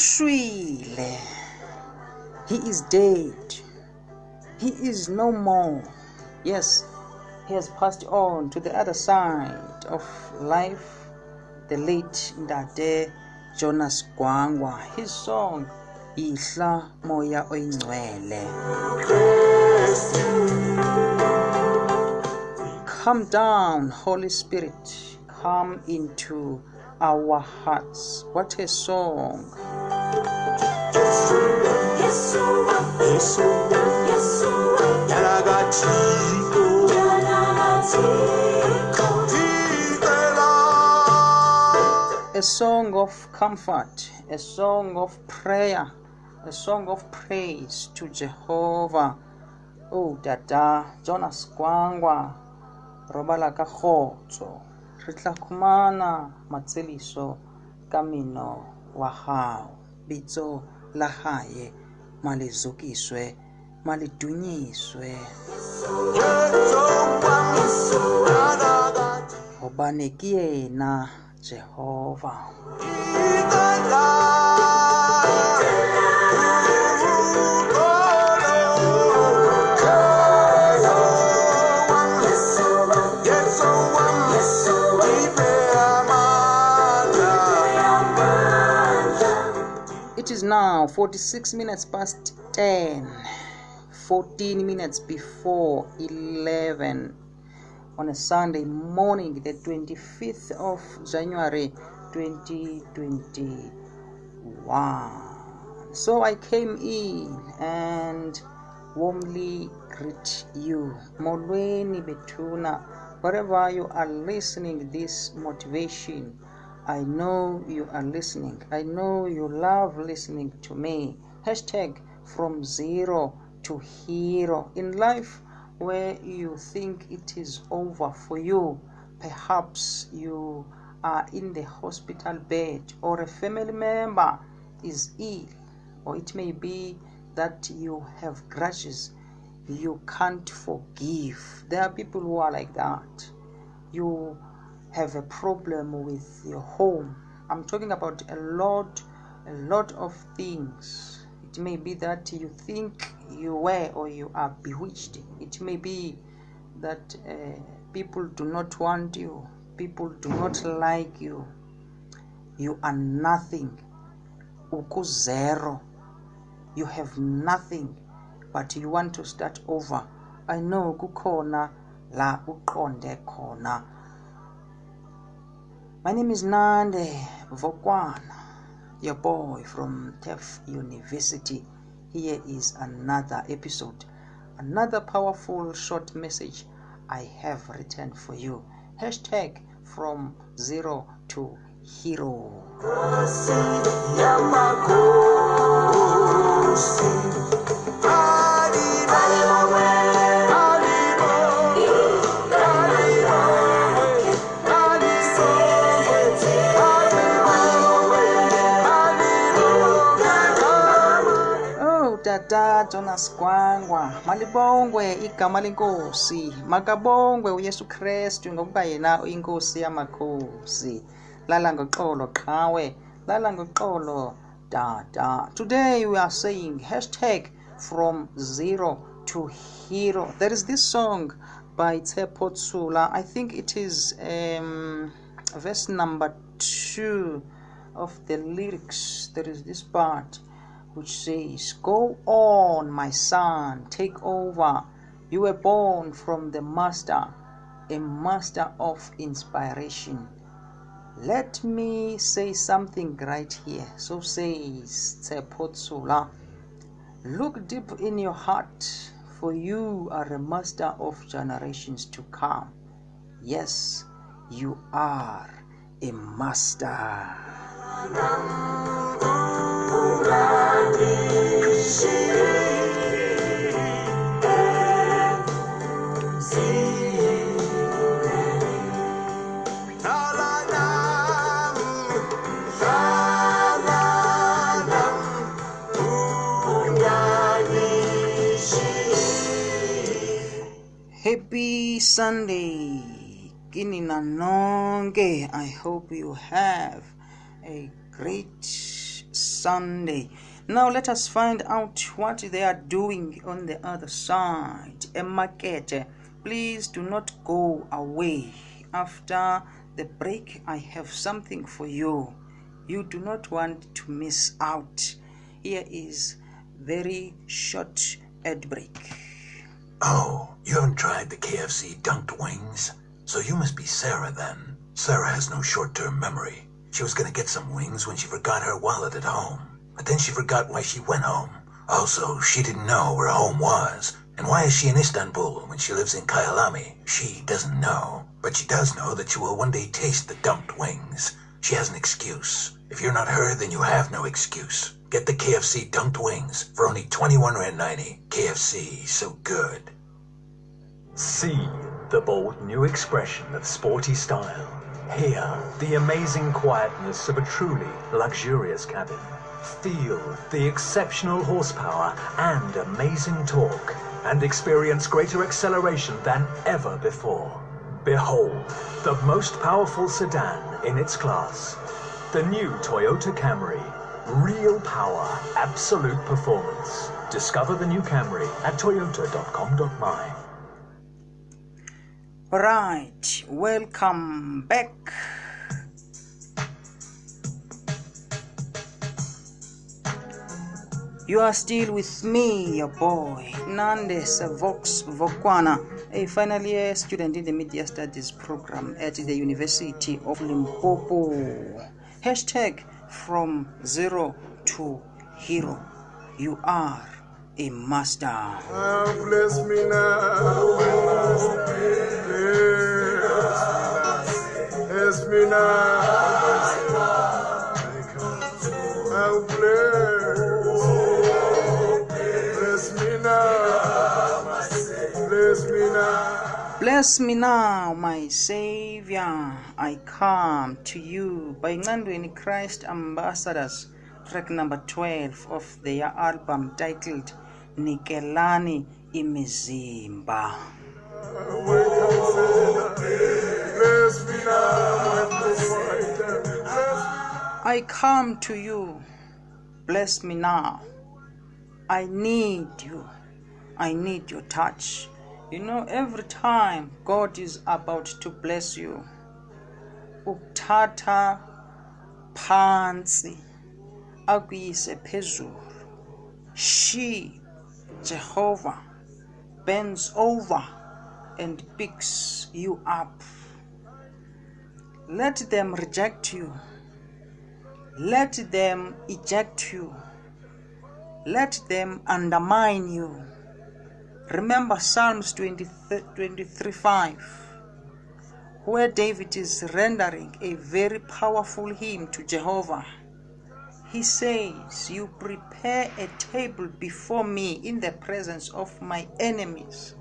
He is dead. He is no more. Yes, he has passed on to the other side of life. The late Ndade Jonas Gwangwa. His song, Ihla Moya Oyingcwele. Come down, Holy Spirit. Come into our hearts. What a song! A song of comfort, a song of prayer, a song of praise to Jehovah. Oh, Dada Jonas Kwangwa, robala ka Ritla Kumana, Matsiliso, Kamino, matseliso ka mino wa lahaye malizukiswe malidunyiswe ubaniki yena jehova Itala. Now 46 minutes past 10, 14 minutes before 11 on a Sunday morning, the 25th of January 2021. So I came in and warmly greet you. Molweni Betuna, wherever you are listening this motivation. I know you are listening. I know you love listening to me. Hashtag from zero to hero. In life, where you think it is over for you, perhaps you are in the hospital bed or a family member is ill, or it may be that you have grudges you can't forgive. There are people who are like that. You have a problem with your home. I'm talking about a lot, a lot of things. It may be that you think you were or you are bewitched. It may be that uh, people do not want you, people do not like you. You are nothing. Uku zero. You have nothing, but you want to start over. I know kukhona la uqonde. My name is Nande Vokwana, your boy from TEF University. Here is another episode, another powerful short message I have written for you. Hashtag from zero to hero. Jonas Gwangwa, malibongwe igama lenkosi, makabongwe uYesu Kristu ngokuba yena uyinkosi yamakhosi. Lala ngoxolo qhawe, lala ngoxolo Tata. Today we are saying hashtag from zero to hero. There is this song by Tshepo Tshola. I think it is um, verse number two of the lyrics. There is this part which says, Go on, my son, take over. You were born from the master, a master of inspiration. Let me say something right here. So says Tshepo Tshola. Look deep in your heart, for you are a master of generations to come. Yes, you are a master. Happy Sunday. Kini na nonke. I hope you have a great Sunday. Now let us find out what they are doing on the other side. A market. Please do not go away. After the break, I have something for you. You do not want to miss out. Here is very short ad break. Oh, you haven't tried the KFC dunked wings? So you must be Sarah then. Sarah has no short-term memory. She was gonna get some wings when she forgot her wallet at home. But then she forgot why she went home. Also, she didn't know where home was. And why is she in Istanbul when she lives in Kyalami? She doesn't know. But she does know that she will one day taste the dunked wings. She has an excuse. If you're not her, then you have no excuse. Get the KFC dunked wings for only 21 Rand 90. KFC, so good. See the bold new expression of sporty style. Hear the amazing quietness of a truly luxurious cabin. Feel the exceptional horsepower and amazing torque. And experience greater acceleration than ever before. Behold, the most powerful sedan in its class. The new Toyota Camry. Real power, absolute performance. Discover the new Camry at toyota.com.my. Right, welcome back. You are still with me, your boy, Nande Vox Vokwana, a final year student in the Media Studies program at the University of Limpopo. Hashtag from zero to hero. You are a master. Ah, bless me now, bless me, bless me now. Bless, me now, bless me now. Bless me now, my Savior. I come to you by Ncandweni Christ Ambassadors, track number 12 of their album titled Nikelani Imizimba. I come to you. Bless me now. I need you. I need your touch. You know, every time God is about to bless you, ukuthatha phansi akuyise phezulu. She, Jehovah, bends over and picks you up. Let them reject you. Let them eject you. Let them undermine you. Remember Psalms 23, 23 5, where David is rendering a very powerful hymn to Jehovah. He says, You prepare a table before me in the presence of my enemies.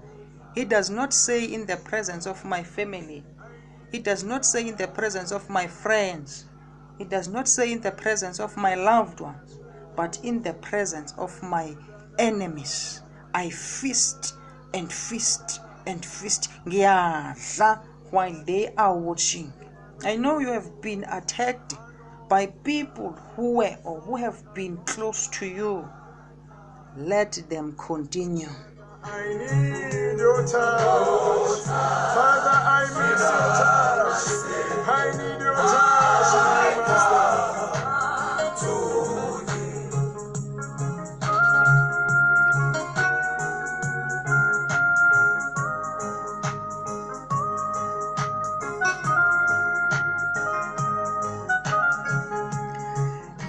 He does not say in the presence of my family. He does not say in the presence of my friends. It does not say in the presence of my loved ones, but in the presence of my enemies. I feast and feast and feast. While they are watching. I know you have been attacked by people who were or who have been close to you. Let them continue. I need your touch. Father, I miss your touch. I need your touch.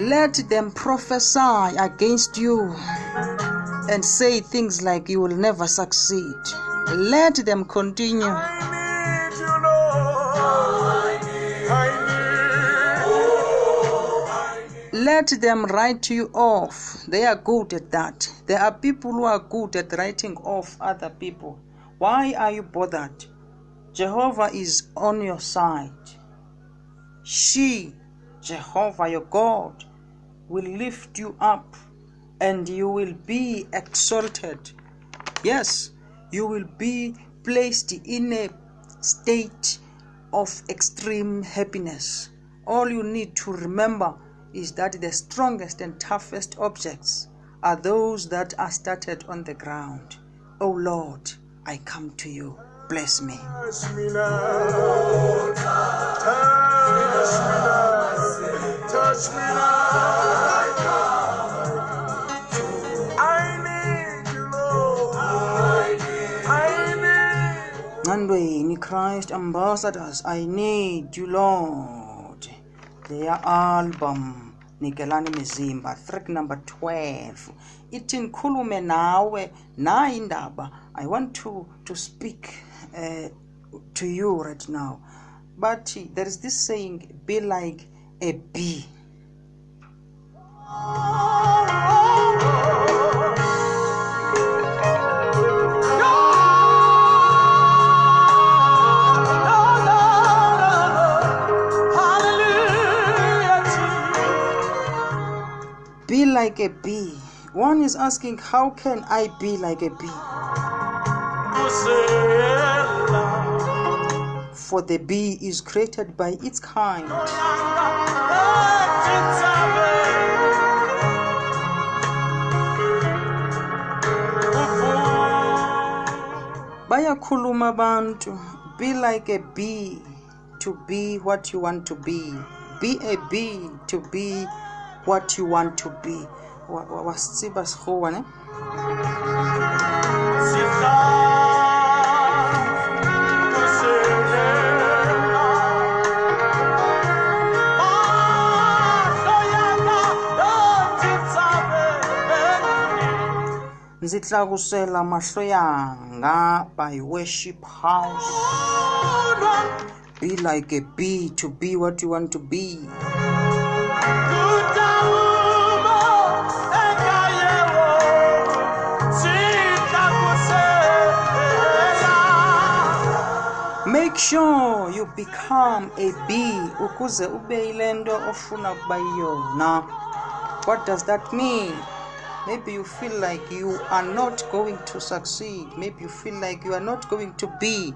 Let them prophesy against you and say things like you will never succeed. Let them continue. Let them write you off. They are good at that. There are people who are good at writing off other people. Why are you bothered? Jehovah is on your side. She, Jehovah your God, will lift you up and you will be exalted. Yes, you will be placed in a state of extreme happiness. All you need to remember is that the strongest and toughest objects are those that are started on the ground. Oh Lord, I come to you. Bless me. Touch me now. Ncandweni Christ ambassadors, I need you, Lord. Their album Nikelani Mizimba, track number 12. Ithi ngikhulume nawe nayi indaba. I want to to speak uh, to you right now. But there is this saying be like a bee. Like a bee. One is asking, How can I be like a bee? For the bee is created by its kind. Bayakhuluma abantu. Be like a bee to be what you want to be. Be a bee to be what you want to be. Wa- wa- Wasitsiba sekgowa, ne? ndzi tlakusela mahlo yanga by worship house be like a bee to be what you want to be sure you become a bee ukuze ube yile nto ofuna ukuba yiyona what does that mean? Maybe you feel like you are not going to succeed. Maybe you feel like you are not going to be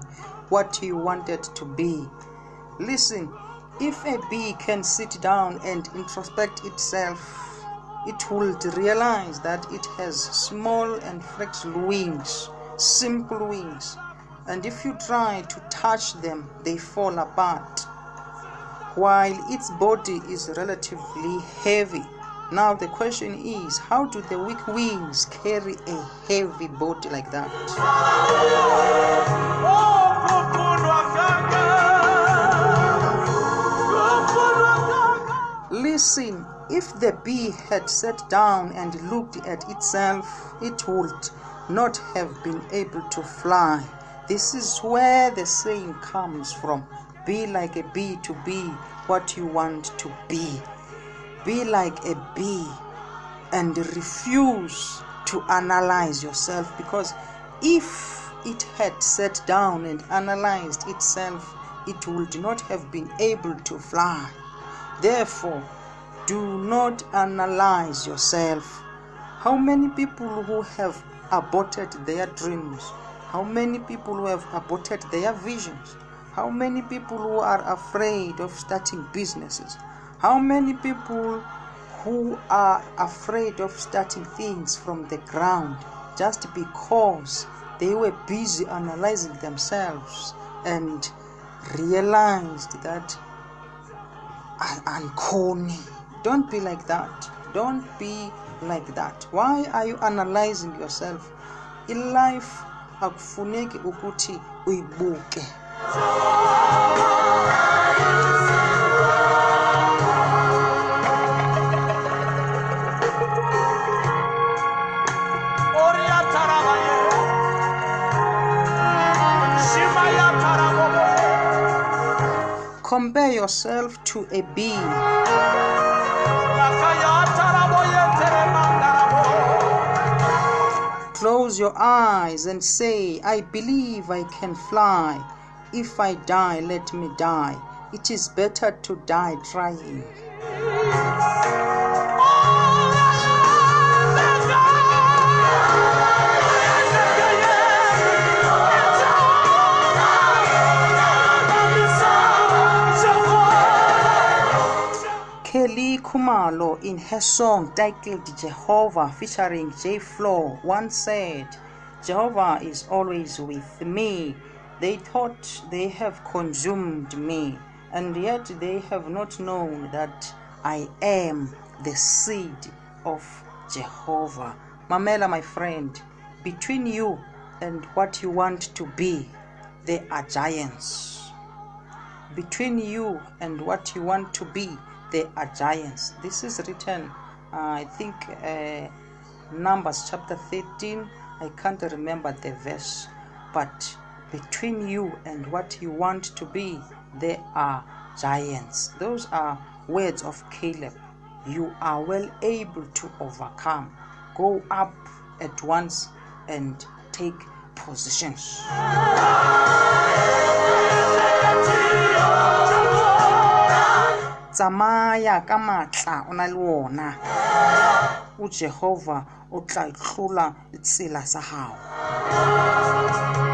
what you wanted to be. Listen if a bee can sit down and introspect itself it will realize that it has small and flexible wings simple wings and if you try to touch them they fall apart while its body is relatively heavy. Now, the question is how do the weak wings carry a heavy body like that? Listen, if the bee had sat down and looked at itself, it would not have been able to fly. This is where the saying comes from be like a bee to be what you want to be. Be like a bee and refuse to analyze yourself because if it had sat down and analyzed itself, it would not have been able to fly. Therefore, do not analyze yourself. How many people who have aborted their dreams? How many people who have aborted their visions? How many people who are afraid of starting businesses? How many people who are afraid of starting things from the ground just because they were busy analyzing themselves and realized that corny. Don't be like that. Don't be like that. Why are you analyzing yourself? In life akufuneki ukuthi uyibuke. Compare yourself to a bee. Close your eyes and say, I believe I can fly. If I die, let me die. It is better to die trying. In her song titled Jehovah featuring J Flow, once said, Jehovah is always with me. They thought they have consumed me, and yet they have not known that I am the seed of Jehovah. Mamela, my friend, between you and what you want to be, there are giants. Between you and what you want to be, there are giants. This is written, uh, I think, uh, Numbers chapter 13. I can't remember the verse, but between you and what you want to be, there are giants. Those are words of Caleb. You are well able to overcome. Go up at once and take positions. Tsamaya ka matla o na le wona. O jehova o tla tlola tsela sa gago